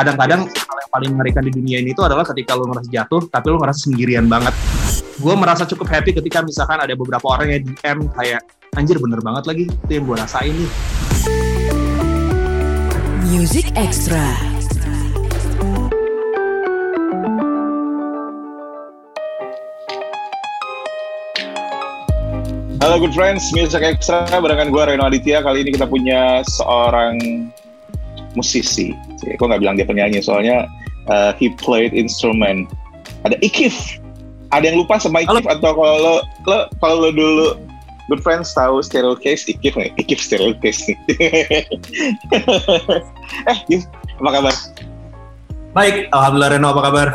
kadang-kadang hal yang paling mengerikan di dunia ini itu adalah ketika lo ngerasa jatuh tapi lo ngerasa sendirian banget. Gue merasa cukup happy ketika misalkan ada beberapa orang yang DM kayak anjir bener banget lagi itu yang gue rasain nih. Music Extra. Halo good friends, Music Extra barengan gue Reno Aditya. Kali ini kita punya seorang musisi. Gue nggak bilang dia penyanyi, soalnya uh, he played instrument. Ada Ikif. Ada yang lupa sama Ikif Halo. atau kalau lo, lo kalau lo dulu good friends tahu stereo case Ikif nih, Ikif stereo case nih. eh, Ikif, apa kabar? Baik, Alhamdulillah Reno, apa kabar?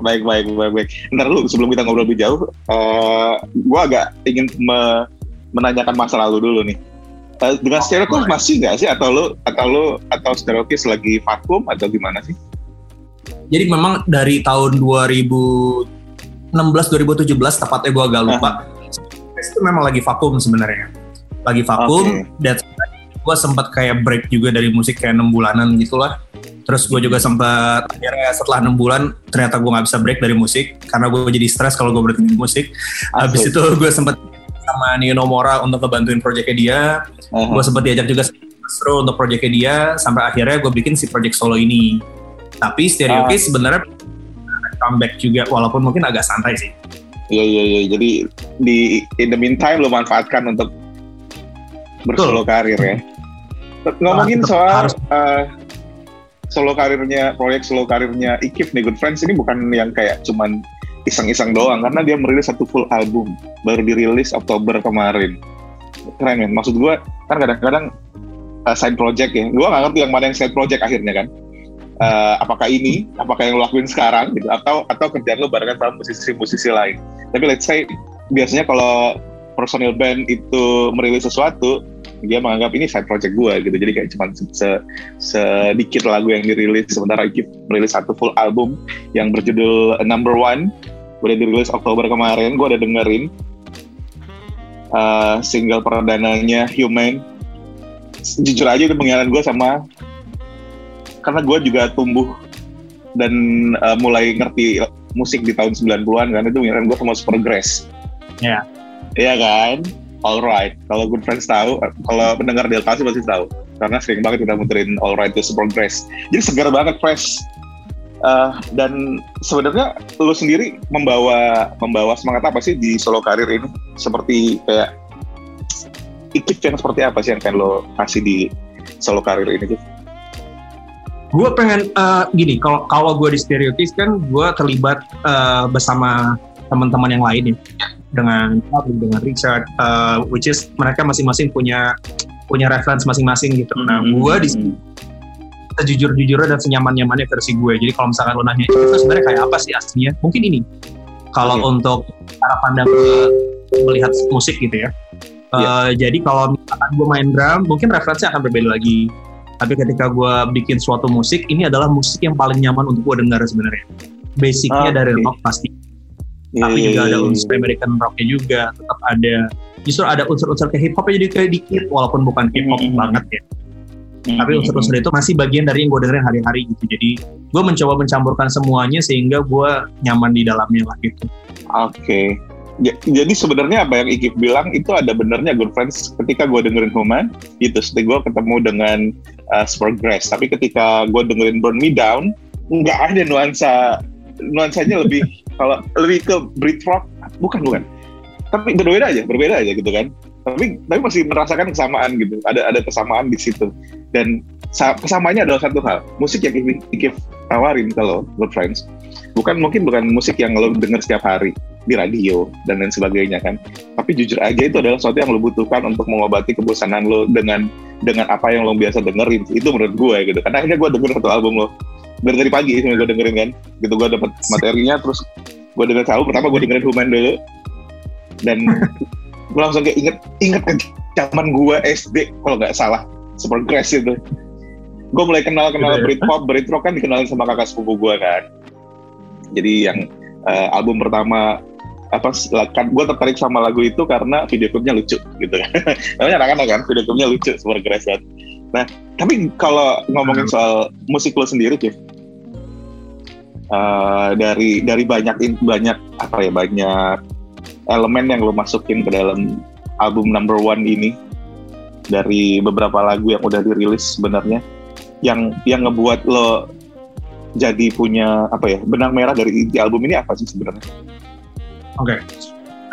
Baik, baik, baik, baik. Ntar lu sebelum kita ngobrol lebih jauh, uh, gue agak ingin me menanyakan masa lalu dulu nih. Uh, dengan Stereokis masih nggak sih atau lu atau lu atau Stereokis lagi vakum atau gimana sih? Jadi memang dari tahun 2016 2017 tepatnya gue agak lupa. Okay. Itu memang lagi vakum sebenarnya. Lagi vakum okay. dan gue sempat kayak break juga dari musik kayak enam bulanan gitulah. Terus gue juga sempat akhirnya setelah enam bulan ternyata gue nggak bisa break dari musik karena gue jadi stres kalau gue berhenti musik. Habis itu gue sempat sama Nino Mora untuk ngebantuin proyeknya dia. Uh-huh. Gue sempat diajak juga Astro untuk proyeknya dia sampai akhirnya gue bikin si project solo ini. Tapi Stereo uh. Sebenarnya comeback juga walaupun mungkin agak santai sih. Iya iya iya. Jadi di in the meantime lo manfaatkan untuk bersolo karir ya. Ngomongin soal harus, uh, solo karirnya proyek solo karirnya Ikif nih Good Friends ini bukan yang kayak cuman iseng-iseng doang karena dia merilis satu full album. Baru dirilis Oktober kemarin. Keren kan? Maksud gue kan kadang-kadang uh, side project ya. Gue nggak ngerti yang mana yang side project akhirnya kan. Uh, apakah ini? Apakah yang lo lakuin sekarang? Gitu. Atau atau kerjaan lo barengan sama musisi-musisi lain. Tapi let's say biasanya kalau personil band itu merilis sesuatu dia menganggap ini side project gue gitu jadi kayak cuma se sedikit lagu yang dirilis sementara Ikip merilis satu full album yang berjudul Number One udah dirilis Oktober kemarin gue udah dengerin uh, single perdananya Human jujur aja itu pengkhianat gue sama karena gue juga tumbuh dan uh, mulai ngerti musik di tahun 90-an kan itu pengkhianat gue sama Supergrass Iya. Yeah. Iya kan? Alright, kalau good friends tahu, kalau pendengar Delta sih pasti tahu, karena sering banget kita muterin Alright to Progress. Jadi segar banget fresh. Uh, dan sebenarnya lo sendiri membawa membawa semangat apa sih di solo karir ini? Seperti kayak ikut yang seperti apa sih yang kan lo kasih di solo karir ini tuh? Gue pengen uh, gini, kalau kalau gue di Stereotis kan gue terlibat uh, bersama teman-teman yang lain ya dengan dengan Richard, uh, which is mereka masing-masing punya punya reference masing-masing gitu. Nah, mm-hmm. gue di sejujur-jujurnya dan senyaman-nyamannya versi gue. Jadi kalau misalkan lo nanya itu sebenarnya kayak apa sih aslinya? Mungkin ini. Kalau okay. untuk cara pandang melihat musik gitu ya. Uh, iya. yeah. Jadi kalau misalkan gue main drum, mungkin referensinya akan berbeda lagi. Tapi ketika gue bikin suatu musik, ini adalah musik yang paling nyaman untuk gue dengar sebenarnya. Basicnya okay. dari rock pasti yeah, tapi juga ada iya, iya, unsur iya. American rocknya juga tetap ada justru ada unsur-unsur ke hip hopnya jadi kayak dikit walaupun bukan hip hop mm -hmm. banget ya mm-hmm. tapi unsur-unsur itu masih bagian dari yang gue dengerin hari-hari gitu jadi gue mencoba mencampurkan semuanya sehingga gue nyaman di dalamnya lah gitu oke okay. jadi sebenarnya apa yang Ikif bilang itu ada benernya good friends ketika gue dengerin Human itu setelah gue ketemu dengan uh, Spurgrass tapi ketika gue dengerin Burn Me Down nggak ada nuansa nuansanya lebih kalau lebih ke Britpop bukan bukan. Tapi berbeda aja berbeda aja gitu kan. Tapi tapi masih merasakan kesamaan gitu. Ada ada kesamaan di situ. Dan kesamaannya adalah satu hal. Musik yang Ikif tawarin kalau Good Friends bukan mungkin bukan musik yang lo denger setiap hari di radio dan lain sebagainya kan. Tapi jujur aja itu adalah sesuatu yang lo butuhkan untuk mengobati kebosanan lo dengan dengan apa yang lo biasa dengerin. Itu menurut gue gitu. Karena akhirnya gue denger satu album lo dari dari pagi sih gue dengerin kan. Gitu gue dapet materinya terus gue denger tahu pertama gue dengerin Human dulu. Dan gue langsung kayak inget inget ke zaman gue SD kalau nggak salah. Super crash itu. Gue mulai kenal kenal Britpop Britpop kan dikenalin sama kakak sepupu gue kan. Jadi yang uh, album pertama apa kan gue tertarik sama lagu itu karena video klipnya lucu gitu kan. Namanya anak-anak kan? Video klipnya lucu super crash kan nah tapi kalau ngomongin hmm. soal musik lo sendiri Jeff uh, dari dari banyak banyak apa ya banyak elemen yang lo masukin ke dalam album number one ini dari beberapa lagu yang udah dirilis sebenarnya yang yang ngebuat lo jadi punya apa ya benang merah dari di album ini apa sih sebenarnya? Oke, okay.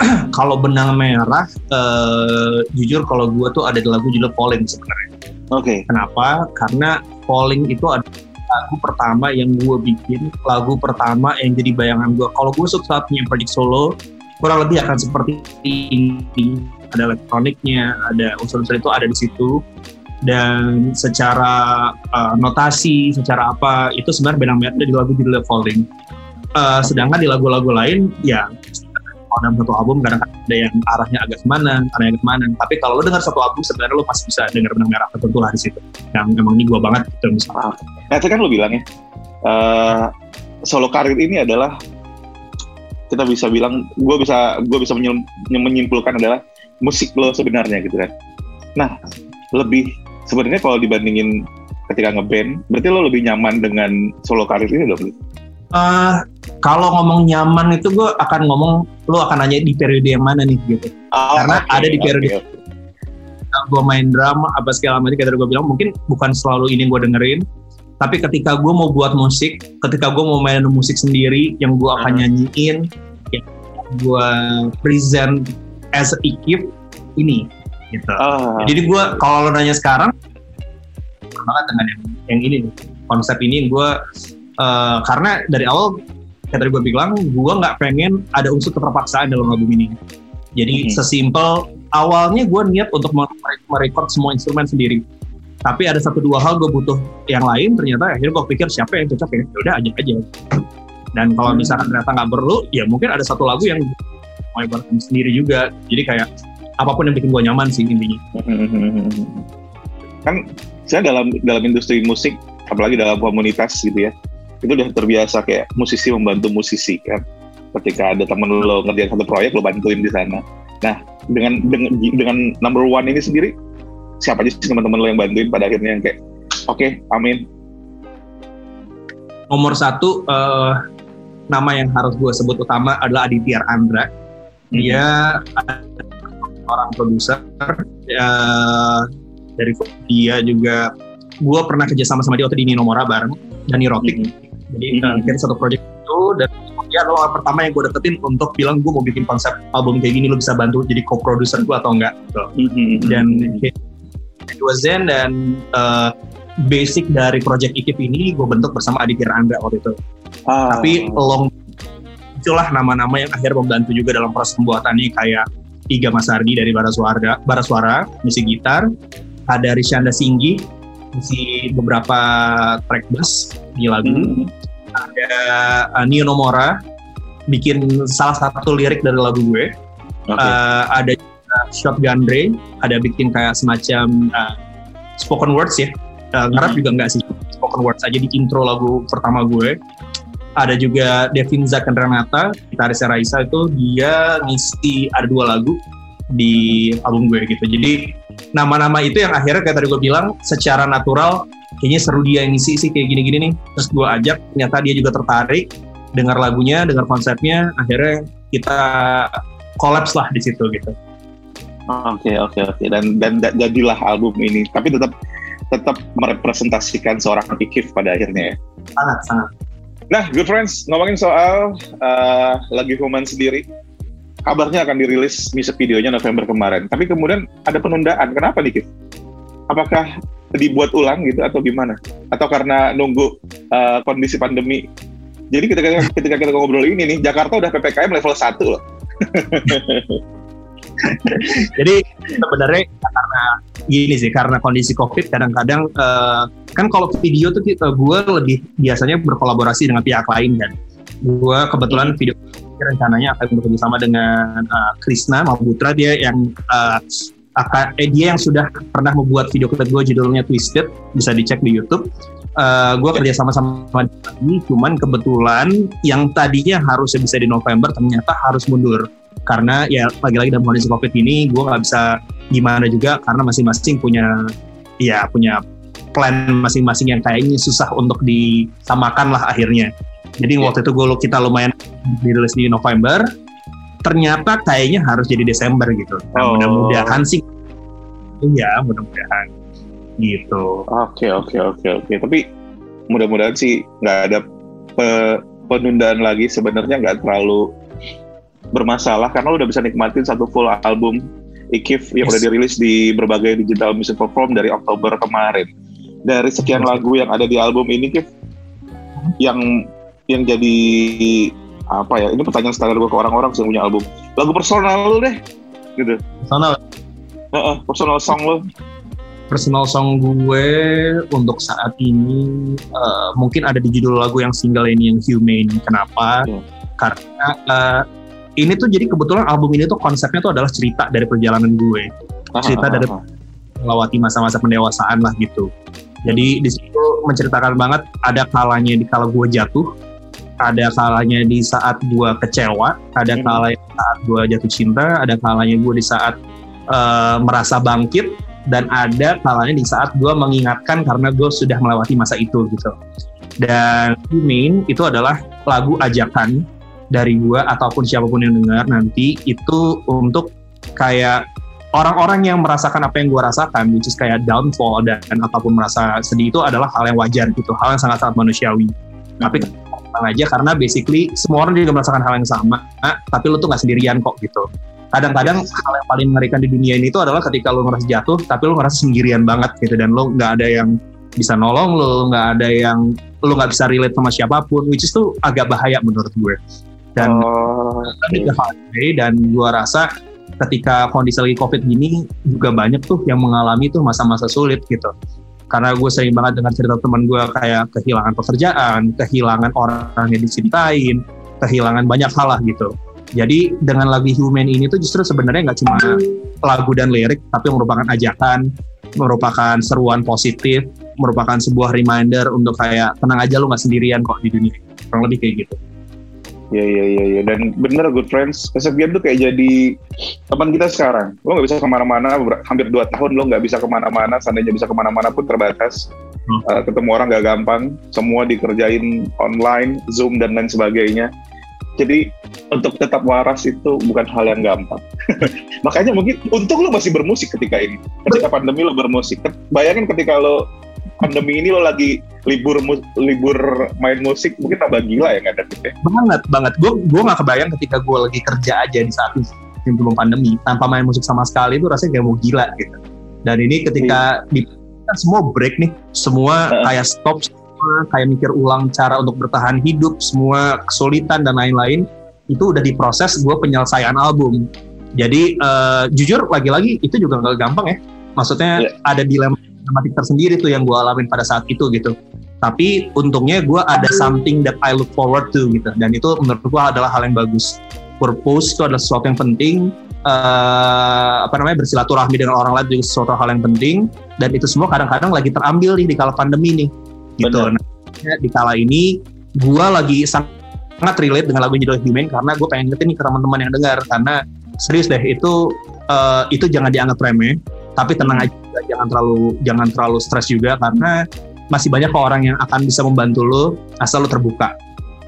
kalau benang merah, uh, jujur kalau gue tuh ada di lagu judul Falling sebenarnya. Oke. Okay. Kenapa? Karena Falling itu ada lagu pertama yang gue bikin, lagu pertama yang jadi bayangan gue. Kalau gue suka punya project solo, kurang lebih akan seperti ini. Ada elektroniknya, ada unsur-unsur itu ada di situ dan secara uh, notasi, secara apa itu sebenarnya benang merah di lagu judul Falling. Uh, sedangkan di lagu-lagu lain ya kalau dalam satu album kadang ada yang arahnya agak ke mana, arahnya agak ke mana. Tapi kalau lo dengar satu album sebenarnya lo pasti bisa dengar benang merah tertentu lah di situ. Yang emang ini gua banget gitu misalnya. Nah, itu kan lo bilang ya, uh, solo karir ini adalah kita bisa bilang, gue bisa gue bisa menyimpulkan adalah musik lo sebenarnya gitu kan. Nah, lebih sebenarnya kalau dibandingin ketika ngeband, berarti lo lebih nyaman dengan solo karir ini dong? Uh, kalau ngomong nyaman itu gue akan ngomong lo akan nanya di periode yang mana nih gitu. Oh, Karena okay, ada di periode okay, okay. gue main drama apa segala macam kayak gue bilang mungkin bukan selalu ini gue dengerin, tapi ketika gue mau buat musik, ketika gue mau main musik sendiri yang gue akan uh-huh. nyanyiin, yang gue present as a ini gitu. Uh. Jadi gue kalau lo nanya sekarang banget dengan yang, yang ini konsep ini gue uh, karena dari awal kayak tadi gue bilang gue nggak pengen ada unsur keterpaksaan dalam album ini. Jadi hmm. sesimpel awalnya gue niat untuk merekod semua instrumen sendiri. Tapi ada satu dua hal gue butuh yang lain ternyata akhirnya gue pikir siapa yang cocok ya, ya udah aja aja. Dan kalau hmm. misalkan ternyata nggak perlu, ya mungkin ada satu lagu yang mau ibaratkan sendiri juga. Jadi kayak apa pun yang bikin gue nyaman sih intinya. Kan saya dalam dalam industri musik, apalagi dalam komunitas gitu ya, itu udah terbiasa kayak musisi membantu musisi kan. Ketika ada temen lo ngerjain satu proyek, lo bantuin di sana. Nah, dengan dengan dengan number one ini sendiri, siapa aja sih teman-teman lo yang bantuin pada akhirnya yang kayak, oke, okay, amin. Nomor satu, uh, nama yang harus gue sebut utama adalah Aditya Andra. Dia mm-hmm orang produser ya, dari dia juga gue pernah kerja sama sama dia waktu di Ninomora bareng dan Rotik mm -hmm. Jadi mm -hmm. kita satu project itu dan dia adalah orang pertama yang gue deketin untuk bilang gue mau bikin konsep album kayak gini lo bisa bantu jadi co-producer gue atau enggak gitu. mm -hmm. dan gue Zen dan uh, basic dari project Ikip ini gue bentuk bersama Aditya Andra waktu itu oh. tapi long itulah nama-nama yang akhirnya membantu juga dalam proses pembuatannya kayak Iga Masardi dari Bara Suara, Bara Suara, musik gitar, ada Rishanda Singgi, musik beberapa track bass di lagu, hmm. ada uh, Nio Nomora, bikin salah satu lirik dari lagu gue, okay. uh, ada Shotgun Ray, ada bikin kayak semacam uh, spoken words ya, uh, ngarap hmm. juga enggak sih, spoken words aja di intro lagu pertama gue, ada juga Devin Zak Renata, gitaris Raisa itu dia ngisi ada dua lagu di album gue gitu. Jadi nama-nama itu yang akhirnya kayak tadi gue bilang secara natural kayaknya seru dia yang ngisi sih kayak gini-gini nih. Terus gue ajak, ternyata dia juga tertarik dengar lagunya, dengar konsepnya, akhirnya kita kolaps lah di situ gitu. Oke oke oke dan dan jadilah album ini. Tapi tetap tetap merepresentasikan seorang Ikif pada akhirnya ya. Sangat sangat. Nah, good friends, ngomongin soal uh, lagi Human sendiri, kabarnya akan dirilis music videonya November kemarin. Tapi kemudian ada penundaan. Kenapa nih, Kif? Apakah dibuat ulang gitu atau gimana? Atau karena nunggu uh, kondisi pandemi? Jadi ketika ketika kita ngobrol ini nih, Jakarta udah PPKM level 1 loh. Jadi sebenarnya karena gini sih, karena kondisi COVID kadang-kadang uh, kan kalau video tuh kita gue lebih biasanya berkolaborasi dengan pihak lain kan. Gue kebetulan video rencananya akan bekerja sama dengan uh, Krisna Mabutra dia yang uh, akan eh, dia yang sudah pernah membuat video klip gue judulnya Twisted. Bisa dicek di YouTube. Uh, gue kerja sama sama ini, cuman kebetulan yang tadinya harusnya bisa di November ternyata harus mundur. Karena ya lagi-lagi dalam kondisi covid ini gue nggak bisa gimana juga karena masing-masing punya ya punya plan masing-masing yang kayaknya susah untuk disamakan lah akhirnya Jadi Yeah. waktu itu gue kita lumayan dirilis di November. Ternyata kayaknya harus jadi Desember gitu. Nah, Oh. mudah-mudahan sih. Iya, mudah-mudahan gitu. Oke oke oke oke. Tapi mudah-mudahan sih nggak ada pe- penundaan lagi. Sebenarnya nggak terlalu bermasalah karena lo udah bisa nikmatin satu full album Ikif yang Yes. udah dirilis di berbagai digital music platform dari Oktober kemarin. Dari sekian lagu yang ada di album ini, Kif, yang yang jadi apa ya? Ini pertanyaan standar gue ke orang-orang yang punya album. Lagu personal lo deh, gitu. Sana Heeh, personal song lo. personal song gue untuk saat ini eh, mungkin ada di judul lagu yang single ini yang Humane. Kenapa? Hmm. Karena eh, ini tuh jadi kebetulan album ini tuh konsepnya tuh adalah cerita dari perjalanan gue, Cerita dari- melewati masa-masa pendewasaan lah gitu. Jadi di situ menceritakan banget ada kalanya di kala gue jatuh, ada kalanya di saat gue kecewa, ada Hmm. kalanya di saat gue jatuh cinta, ada kalanya gue di saat eh, merasa bangkit, dan ada kalanya di saat gue mengingatkan karena gue sudah melewati masa itu gitu. Dan Humane itu adalah lagu ajakan dari gue ataupun siapa pun yang dengar nanti itu untuk kayak orang-orang yang merasakan apa yang gue rasakan, which is kayak downfall dan apa pun merasa sedih itu adalah hal yang wajar gitu, hal yang sangat-sangat manusiawi. Tapi tenang aja karena basically semua orang juga merasakan hal yang sama, ah, tapi lu tuh nggak sendirian kok gitu. Kadang-kadang hal yang paling mengerikan di dunia ini itu adalah ketika lu ngerasa jatuh, tapi lu ngerasa sendirian banget gitu dan lu nggak ada yang bisa nolong lu, nggak ada yang lu nggak bisa relate sama siapa pun, which is tuh agak bahaya menurut gue. Dan Oh, way dan gua rasa ketika kondisi lagi covid gini juga banyak tuh yang mengalami tuh masa-masa sulit gitu. Karena gue sering banget dengar cerita teman gue kayak kehilangan pekerjaan kehilangan orang yang dicintain kehilangan banyak hal lah gitu. Jadi dengan lagu Human ini tuh justru sebenarnya nggak cuma lagu dan lirik tapi merupakan ajakan merupakan seruan positif merupakan sebuah reminder untuk kayak tenang aja lu nggak sendirian kok di dunia kurang lebih kayak gitu Iya iya iya iya. Dan bener good friends. Kesepian tuh kayak jadi teman kita sekarang. Lo nggak bisa ke mana-mana hampir dua tahun lo nggak bisa ke mana-mana seandainya bisa ke mana-mana pun terbatas. Hmm. Eh, ketemu orang nggak gampang semua dikerjain online zoom dan lain sebagainya. Jadi untuk tetap waras itu bukan hal yang gampang. Makanya mungkin untung lo masih bermusik ketika ini. Ketika pandemi lo bermusik. Bayangin ketika lo pandemi ini lo lagi libur mu- libur main musik mungkin tambah gila ya nggak ada banget banget. Gue gue nggak kebayang ketika gue lagi kerja aja di saat sebelum pandemi tanpa main musik sama sekali itu rasanya kayak mau gila gitu. Dan ini ketika di kan semua break nih semua Heeh. kayak stop semua kayak mikir ulang cara untuk bertahan hidup semua kesulitan dan lain-lain itu udah diproses gue penyelesaian album. Jadi eh, jujur lagi-lagi itu juga nggak gampang ya. Maksudnya Iya. ada dilema dilematik tersendiri tuh yang gue alamin pada saat itu gitu. Tapi untungnya gue ada something that I look forward to gitu. Dan itu menurut gue adalah hal yang bagus. Purpose itu adalah sesuatu yang penting eh, apa namanya bersilaturahmi dengan orang lain juga sesuatu hal yang penting. Dan itu semua kadang-kadang lagi terambil nih di kala pandemi nih gitu. Nah, di kala ini gue lagi sangat relate dengan lagu judul Human karena gue pengen ngetin nih ke teman-teman yang dengar. Karena serius deh itu eh, itu jangan dianggap remeh tapi tenang aja jangan terlalu jangan terlalu stres juga karena masih banyak kok orang yang akan bisa membantu lo asal lo terbuka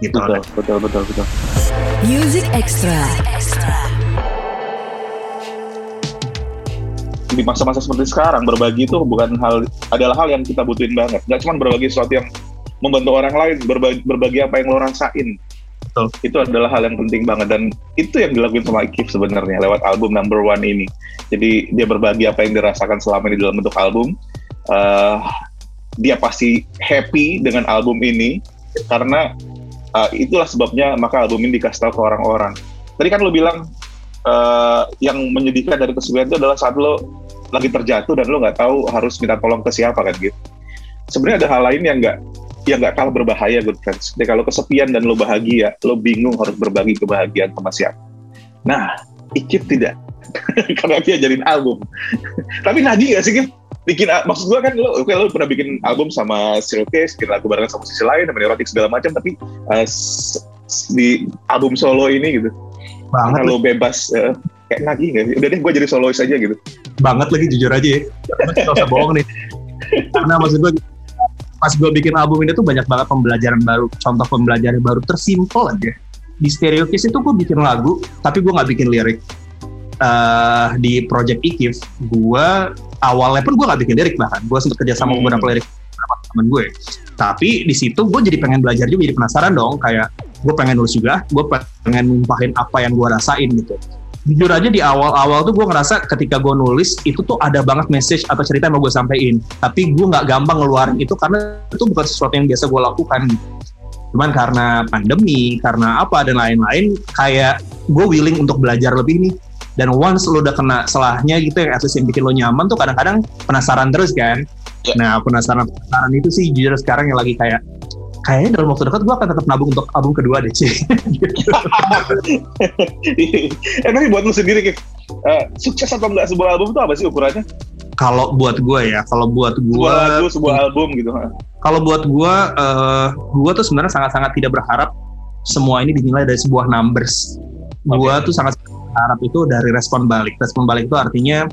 gitu. Betul betul betul betul. Music Extra. di masa-masa seperti sekarang berbagi itu bukan hal adalah hal yang kita butuhin banget. Nggak cuma berbagi sesuatu yang membantu orang lain berbagi, berbagi apa yang lo rasain Betul. itu adalah hal yang penting banget dan itu yang dilakuin sama Ikif sebenarnya lewat album number one ini jadi dia berbagi apa yang dirasakan selama ini dalam bentuk album Eh, dia pasti happy dengan album ini karena eh, itulah sebabnya maka album ini dikasih tahu ke orang-orang tadi kan lo bilang eh, yang menyedihkan dari kesepian itu adalah saat lo lagi terjatuh dan lo nggak tahu harus minta tolong ke siapa kan gitu. Sebenarnya ada hal lain yang nggak yang nggak kalah berbahaya good friends. Jadi kalau kesepian dan lo bahagia, lo bingung harus berbagi kebahagiaan sama siapa. Nah, Ikip tidak. Karena dia jadiin album. Tapi Nadi gak sih, Kip? Bikin, maksud gue kan lo, oke lo pernah bikin album sama Case, bikin lagu barengan sama sisi lain, sama erotik segala macam, tapi s- di album solo ini gitu, banget lo bebas, eh, kayak Nagi gak sih? Udah deh, gue jadi solois aja gitu. banget lagi jujur aja ya Gak usah bohong nih karena maksud gue pas gue bikin album ini tuh banyak banget pembelajaran baru. Contoh pembelajaran baru tersimpel aja. Di Stereo Kiss itu gue bikin lagu tapi gue nggak bikin lirik. Uh, di project Ikif gue awalnya pun gue nggak bikin lirik bahkan. Gue sempat kerja sama hmm. beberapa lirik beberapa teman gue. Tapi di situ gue jadi pengen belajar juga jadi penasaran dong. Kayak gue pengen nulis juga gue pengen numpahin apa yang gue rasain gitu jujur aja di awal-awal tuh gue ngerasa ketika gue nulis itu tuh ada banget message atau cerita yang mau gue sampaikan tapi gue nggak gampang ngeluarin itu karena itu bukan sesuatu yang biasa gue lakukan. Cuman karena pandemi karena apa dan lain-lain kayak gue willing untuk belajar lebih nih. Dan once lo udah kena salahnya gitu yang at least yang bikin lo nyaman tuh kadang-kadang penasaran terus kan. Yeah. nah penasaran penasaran itu sih jujur sekarang yang lagi kayak kayaknya dalam waktu dekat gue akan tetap nabung untuk album kedua deh sih. eh tapi buat lu sendiri, uh, sukses atau enggak sebuah album itu apa sih ukurannya? Kalau buat gue ya, kalau buat gue sebuah lagu, sebuah album gitu. Kalau buat gue, uh, gue tuh sebenarnya sangat-sangat tidak berharap semua ini dinilai dari sebuah numbers. Okay. Gue tuh sangat berharap itu dari respon balik. Respon balik itu artinya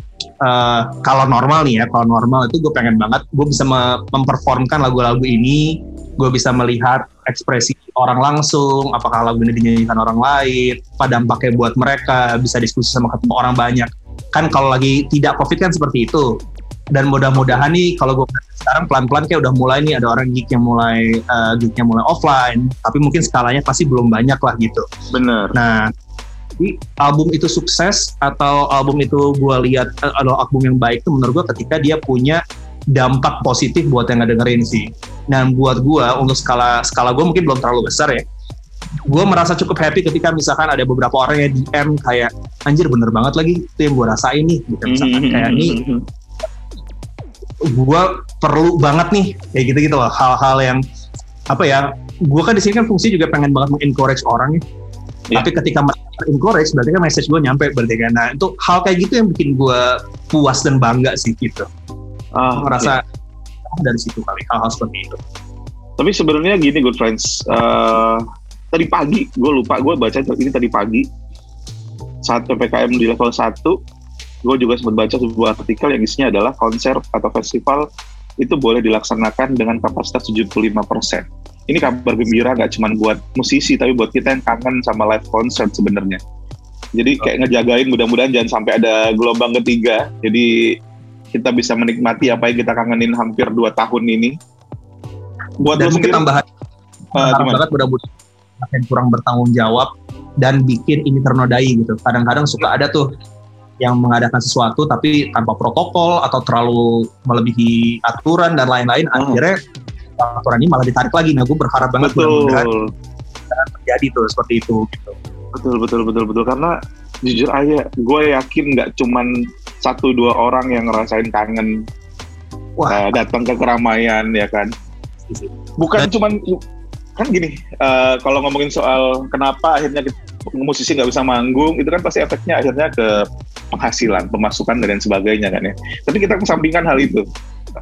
uh, kalau normal nih ya, kalau normal itu gue pengen banget gue bisa memperformkan lagu-lagu ini gue bisa melihat ekspresi orang langsung, apakah lagu ini dinyanyikan orang lain, apa dampaknya buat mereka, bisa diskusi sama ketemu orang banyak. Kan kalau lagi tidak COVID kan seperti itu. Dan mudah-mudahan nih kalau gue sekarang pelan-pelan kayak udah mulai nih ada orang geek yang mulai uh, geeknya mulai offline, tapi mungkin skalanya pasti belum banyak lah gitu. Bener. Nah, jadi album itu sukses atau album itu gue lihat adalah album yang baik itu menurut gue ketika dia punya dampak positif buat yang ngedengerin sih. Dan buat gue untuk skala skala gue mungkin belum terlalu besar ya. Gue merasa cukup happy ketika misalkan ada beberapa orang yang DM kayak anjir bener banget lagi itu yang gue rasain nih gitu misalkan mm-hmm. kayak ini gue perlu banget nih kayak gitu gitu loh hal-hal yang apa ya gue kan di sini kan fungsi juga pengen banget mengencourage orang ya yeah. tapi ketika encourage berarti kan message gue nyampe berarti kan nah itu hal kayak gitu yang bikin gue puas dan bangga sih gitu uh, merasa okay. dari situ kali hal-hal seperti itu. Tapi sebenarnya gini good friends, uh, tadi pagi gue lupa gue baca ini tadi pagi saat ppkm di level 1 gue juga sempat baca sebuah artikel yang isinya adalah konser atau festival itu boleh dilaksanakan dengan kapasitas 75 persen. Ini kabar gembira nggak cuma buat musisi tapi buat kita yang kangen sama live concert sebenarnya. Jadi kayak ngejagain mudah-mudahan jangan sampai ada gelombang ketiga. Jadi kita bisa menikmati apa yang kita kangenin hampir dua tahun ini. Buat dan mungkin tambahan uh, banget mudah-mudahan yang kurang bertanggung jawab dan bikin ini ternodai gitu. Kadang-kadang suka ada tuh yang mengadakan sesuatu tapi tanpa protokol atau terlalu melebihi aturan dan lain-lain hmm. akhirnya aturan ini malah ditarik lagi. Nah, gue berharap banget betul. terjadi tuh seperti itu gitu. Betul betul betul betul karena jujur aja gue yakin nggak cuman satu dua orang yang ngerasain kangen Wah. Uh, datang ke keramaian ya kan? Bukan cuman kan gini uh, kalau ngomongin soal kenapa akhirnya musisi nggak bisa manggung itu kan pasti efeknya akhirnya ke penghasilan pemasukan dan sebagainya kan ya. Tapi kita kesampingkan hal itu.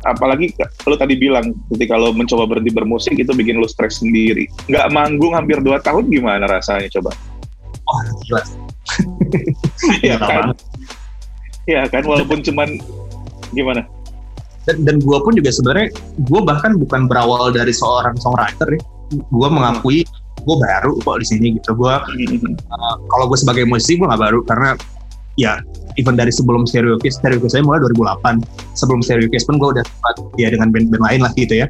Apalagi lo tadi bilang ketika lo mencoba berhenti bermusik itu bikin lo stres sendiri. Nggak manggung hampir dua tahun gimana rasanya coba? Oh jelas ya kan Iya kan, walaupun cuman gimana? Dan, dan gue pun juga sebenarnya, gue bahkan bukan berawal dari seorang songwriter ya. Gue mengakui gue baru kok di sini gitu. Gue uh, kalau gue sebagai musisi gue nggak baru karena ya even dari sebelum Stereo Kiss, Stereo Kiss saya mulai 2008. Sebelum Stereo Kiss pun gue udah sempat ya dengan band-band lain lah gitu ya.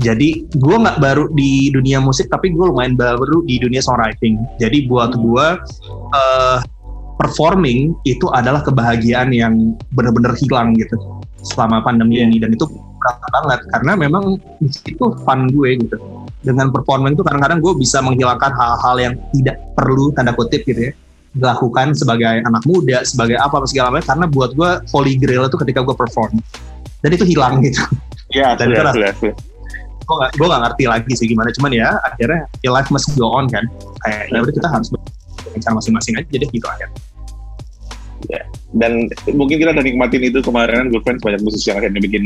Jadi gue nggak baru di dunia musik, tapi gue lumayan baru di dunia songwriting. Jadi buat gue uh, performing itu adalah kebahagiaan yang benar-benar hilang gitu selama pandemi yeah. ini. Dan itu berat banget karena memang itu fun gue gitu. Dengan performing itu kadang-kadang gue bisa menghilangkan hal-hal yang tidak perlu tanda kutip gitu ya dilakukan sebagai anak muda sebagai apa segala macam karena buat gue holy grail itu ketika gue perform. Dan itu hilang gitu. Ya yeah, dan yeah, gue gak, gue gak ngerti lagi sih gimana cuman ya akhirnya ya life must go on kan. Kayak ya udah kita harus cara masing-masing aja jadi gitu akhirnya. ya. Dan mungkin kita udah nikmatin itu kemarin good friends banyak musisi yang akhirnya bikin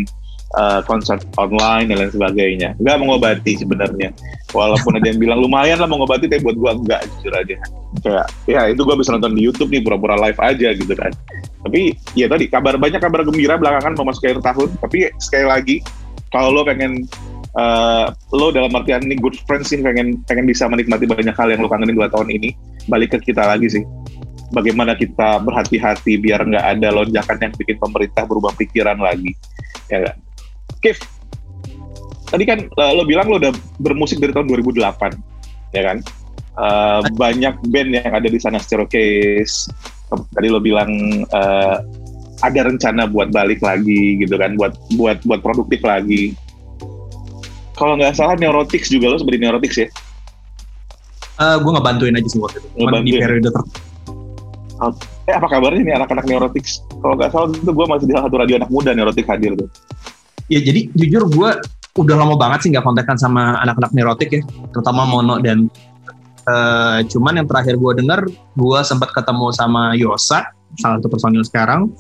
uh, konser online dan lain sebagainya. Nggak mengobati sebenarnya. Walaupun ada yang bilang lumayan lah mengobati tapi buat gua enggak jujur aja. Kayak ya itu gua bisa nonton di YouTube nih pura-pura live aja gitu kan. Tapi ya tadi kabar banyak kabar gembira belakangan mau masuk akhir tahun. Tapi sekali lagi kalau lo pengen uh, lo dalam artian ini good friends sih pengen pengen bisa menikmati banyak hal yang lo kangenin dua tahun ini balik ke kita lagi sih bagaimana kita berhati-hati biar nggak ada lonjakan yang bikin pemerintah berubah pikiran lagi. Ya kan Kif tadi kan uh, lo bilang lo udah bermusik dari tahun 2008 ya kan? Uh, banyak band yang ada di sana Case. Tadi lo bilang uh, ada rencana buat balik lagi gitu kan buat buat buat produktif lagi. Kalau nggak salah Neurotics juga lo seperti Neurotics ya? Uh, gue ngebantuin aja sih waktu itu. Di periode eh apa kabarnya nih anak-anak Neurotics? Kalau nggak salah itu gue masih di salah satu radio anak muda Neurotics hadir tuh. Ya jadi jujur gue udah lama banget sih nggak kontekan sama anak-anak Neurotik ya terutama Mono dan uh, cuman yang terakhir gue dengar gue sempat ketemu sama Yosa salah satu personil sekarang.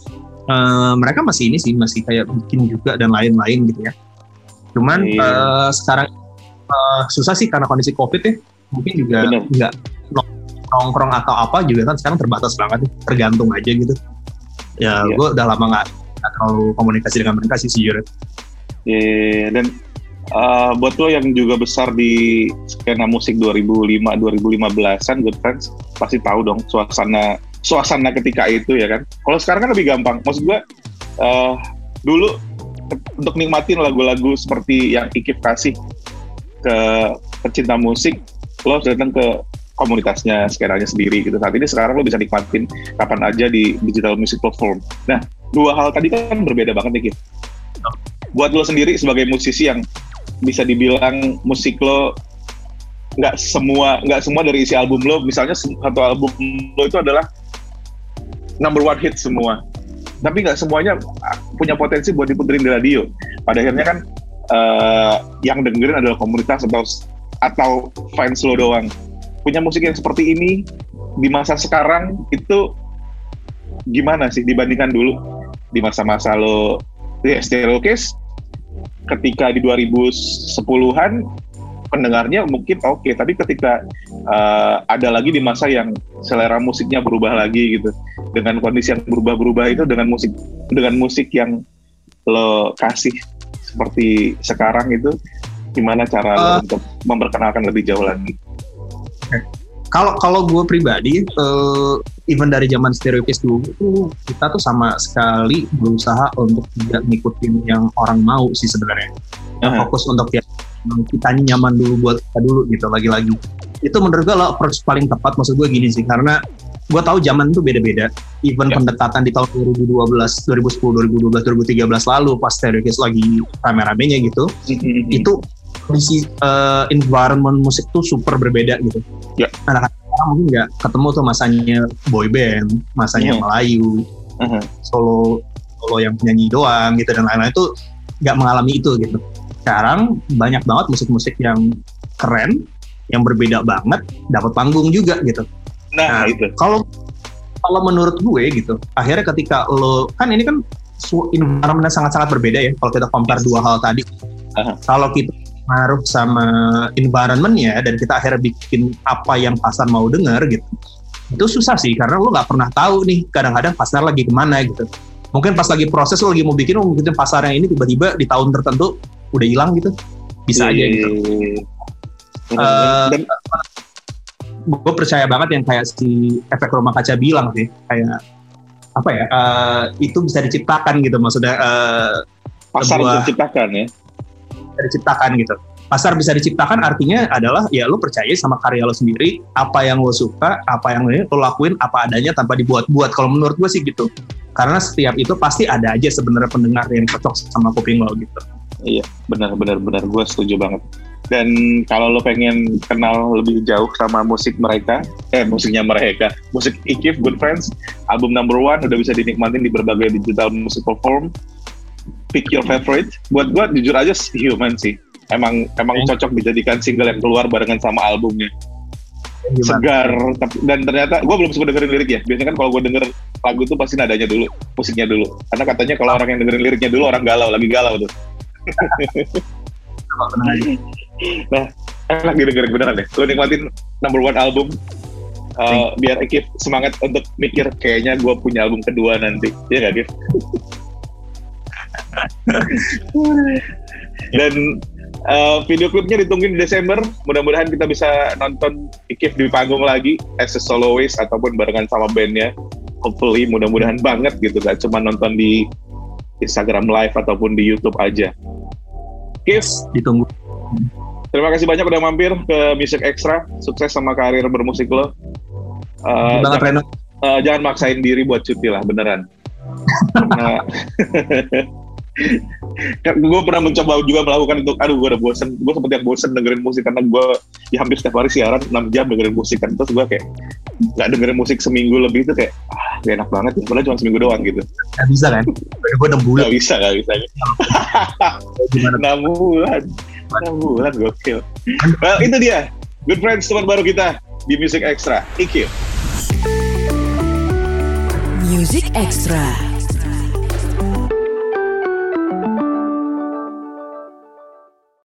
Uh, mereka masih ini sih masih kayak bikin juga dan lain-lain gitu ya. Cuman uh, sekarang uh, susah sih karena kondisi covid ya mungkin juga nggak nongkrong atau apa juga kan sekarang terbatas banget tergantung aja gitu. Ya yeah. gue udah lama nggak terlalu komunikasi dengan mereka sih sejujurnya. Yeah, dan uh, buat lo yang juga besar di skena musik 2005 2015an good friends pasti tahu dong suasana suasana ketika itu ya kan? Kalau sekarang kan lebih gampang. Maksud gue uh, dulu untuk nikmatin lagu-lagu seperti yang Ikip kasih ke pecinta musik lo harus datang ke komunitasnya, skenanya sendiri gitu. Saat ini sekarang lo bisa nikmatin kapan aja di digital music platform. Nah, dua hal tadi kan berbeda banget nih, Kit. Buat lo sendiri sebagai musisi yang bisa dibilang musik lo nggak semua nggak semua dari isi album lo, misalnya satu album lo itu adalah number one hit semua. Tapi nggak semuanya punya potensi buat diputerin di radio. Pada akhirnya kan uh, yang dengerin adalah komunitas atau atau fans lo doang punya musik yang seperti ini di masa sekarang itu gimana sih dibandingkan dulu? Di masa-masa lo ya stereo case ketika di 2010-an pendengarnya mungkin oke okay, tapi ketika uh, ada lagi di masa yang selera musiknya berubah lagi gitu dengan kondisi yang berubah-berubah itu dengan musik dengan musik yang lo kasih seperti sekarang itu gimana cara uh, lo untuk memperkenalkan lebih jauh lagi kalau kalau gue pribadi, uh, even dari zaman stereokis dulu itu kita tuh sama sekali berusaha untuk tidak ngikutin yang orang mau sih sebenarnya. Uh -huh. Fokus untuk yang kita nyaman dulu buat kita dulu gitu lagi-lagi. Itu menurut gue lo approach paling tepat maksud gue gini sih karena gue tahu zaman itu beda-beda. Even yeah. pendekatan di tahun 2012, 2010, 2012, 2013 lalu pas stereokis lagi rame-ramenya gitu, mm -hmm. itu kondisi uh, environment musik tuh super berbeda gitu. Ya. Anak-anak sekarang mungkin nggak ketemu tuh masanya boy band, masanya uh-huh. Melayu, uh-huh. solo solo yang penyanyi doang gitu dan lain-lain itu nggak mengalami itu gitu. Sekarang banyak banget musik-musik yang keren, yang berbeda banget, dapat panggung juga gitu. Nah, nah itu. Kalau kalau menurut gue gitu, akhirnya ketika lo kan ini kan environment sangat-sangat berbeda ya kalau kita compare dua hal tadi. Uh-huh. Kalau kita pengaruh sama environmentnya dan kita akhirnya bikin apa yang pasar mau dengar gitu. Itu susah sih karena lo nggak pernah tahu nih kadang-kadang pasar lagi ke mana gitu. Mungkin pas lagi proses lo lagi mau bikin lo mungkin pasarnya ini tiba-tiba di tahun tertentu udah hilang gitu. Bisa aja gitu. Uh, eh, gue percaya banget yang kayak si efek rumah kaca bilang sih kayak apa ya uh, itu bisa diciptakan gitu maksudnya uh, pasar sebuah, diciptakan ya diciptakan gitu. Pasar bisa diciptakan artinya adalah ya lo percaya sama karya lo sendiri apa yang lo suka apa yang lo lakuin apa adanya tanpa dibuat-buat. Kalau menurut gue sih gitu. Karena setiap itu pasti ada aja sebenarnya pendengar yang cocok sama kuping lo gitu. Iya benar benar benar. Gue setuju banget. Dan kalau lo pengen kenal lebih jauh sama musik mereka eh musiknya mereka musik Ikif Good Friends album number one udah bisa dinikmatin di berbagai digital music platform pick your favorite. Buat gue jujur aja human sih. Emang emang okay. cocok dijadikan single yang keluar barengan sama albumnya. Gimana? Segar dan ternyata gue belum sempat dengerin lirik ya. Biasanya kan kalau gue denger lagu tuh pasti nadanya dulu, musiknya dulu. Karena katanya kalau orang yang dengerin liriknya dulu orang galau, lagi galau tuh. nah, enak didengerin beneran deh. Lu nikmatin number one album, uh, biar Ekip semangat untuk mikir kayaknya gue punya album kedua nanti. Iya gak, Gif? dan Uh, video klipnya ditungguin di Desember. Mudah-mudahan kita bisa nonton Ikif di panggung lagi as a soloist ataupun barengan sama bandnya. Hopefully, mudah-mudahan banget gitu. Gak cuma nonton di Instagram Live ataupun di YouTube aja. Kif, ditunggu. Terima kasih banyak udah mampir ke Music Extra. Sukses sama karir bermusik lo. Uh, banget, jangan, uh, jangan maksain diri buat cuti lah, beneran. Karena kan gue pernah mencoba juga melakukan itu. Aduh gue udah bosen. Gue seperti yang bosen dengerin musik karena gue ya hampir setiap hari siaran 6 jam dengerin musik kan. Terus gue kayak nggak dengerin musik seminggu lebih itu kayak ah gak enak banget ya. Padahal cuma seminggu doang gitu. Gak bisa kan? Gue 6 bulan. Gak bisa gak bisa. Enam bulan. Enam bulan gokil. Well itu dia. Good friends teman baru kita di Music Extra. Thank you. Music Extra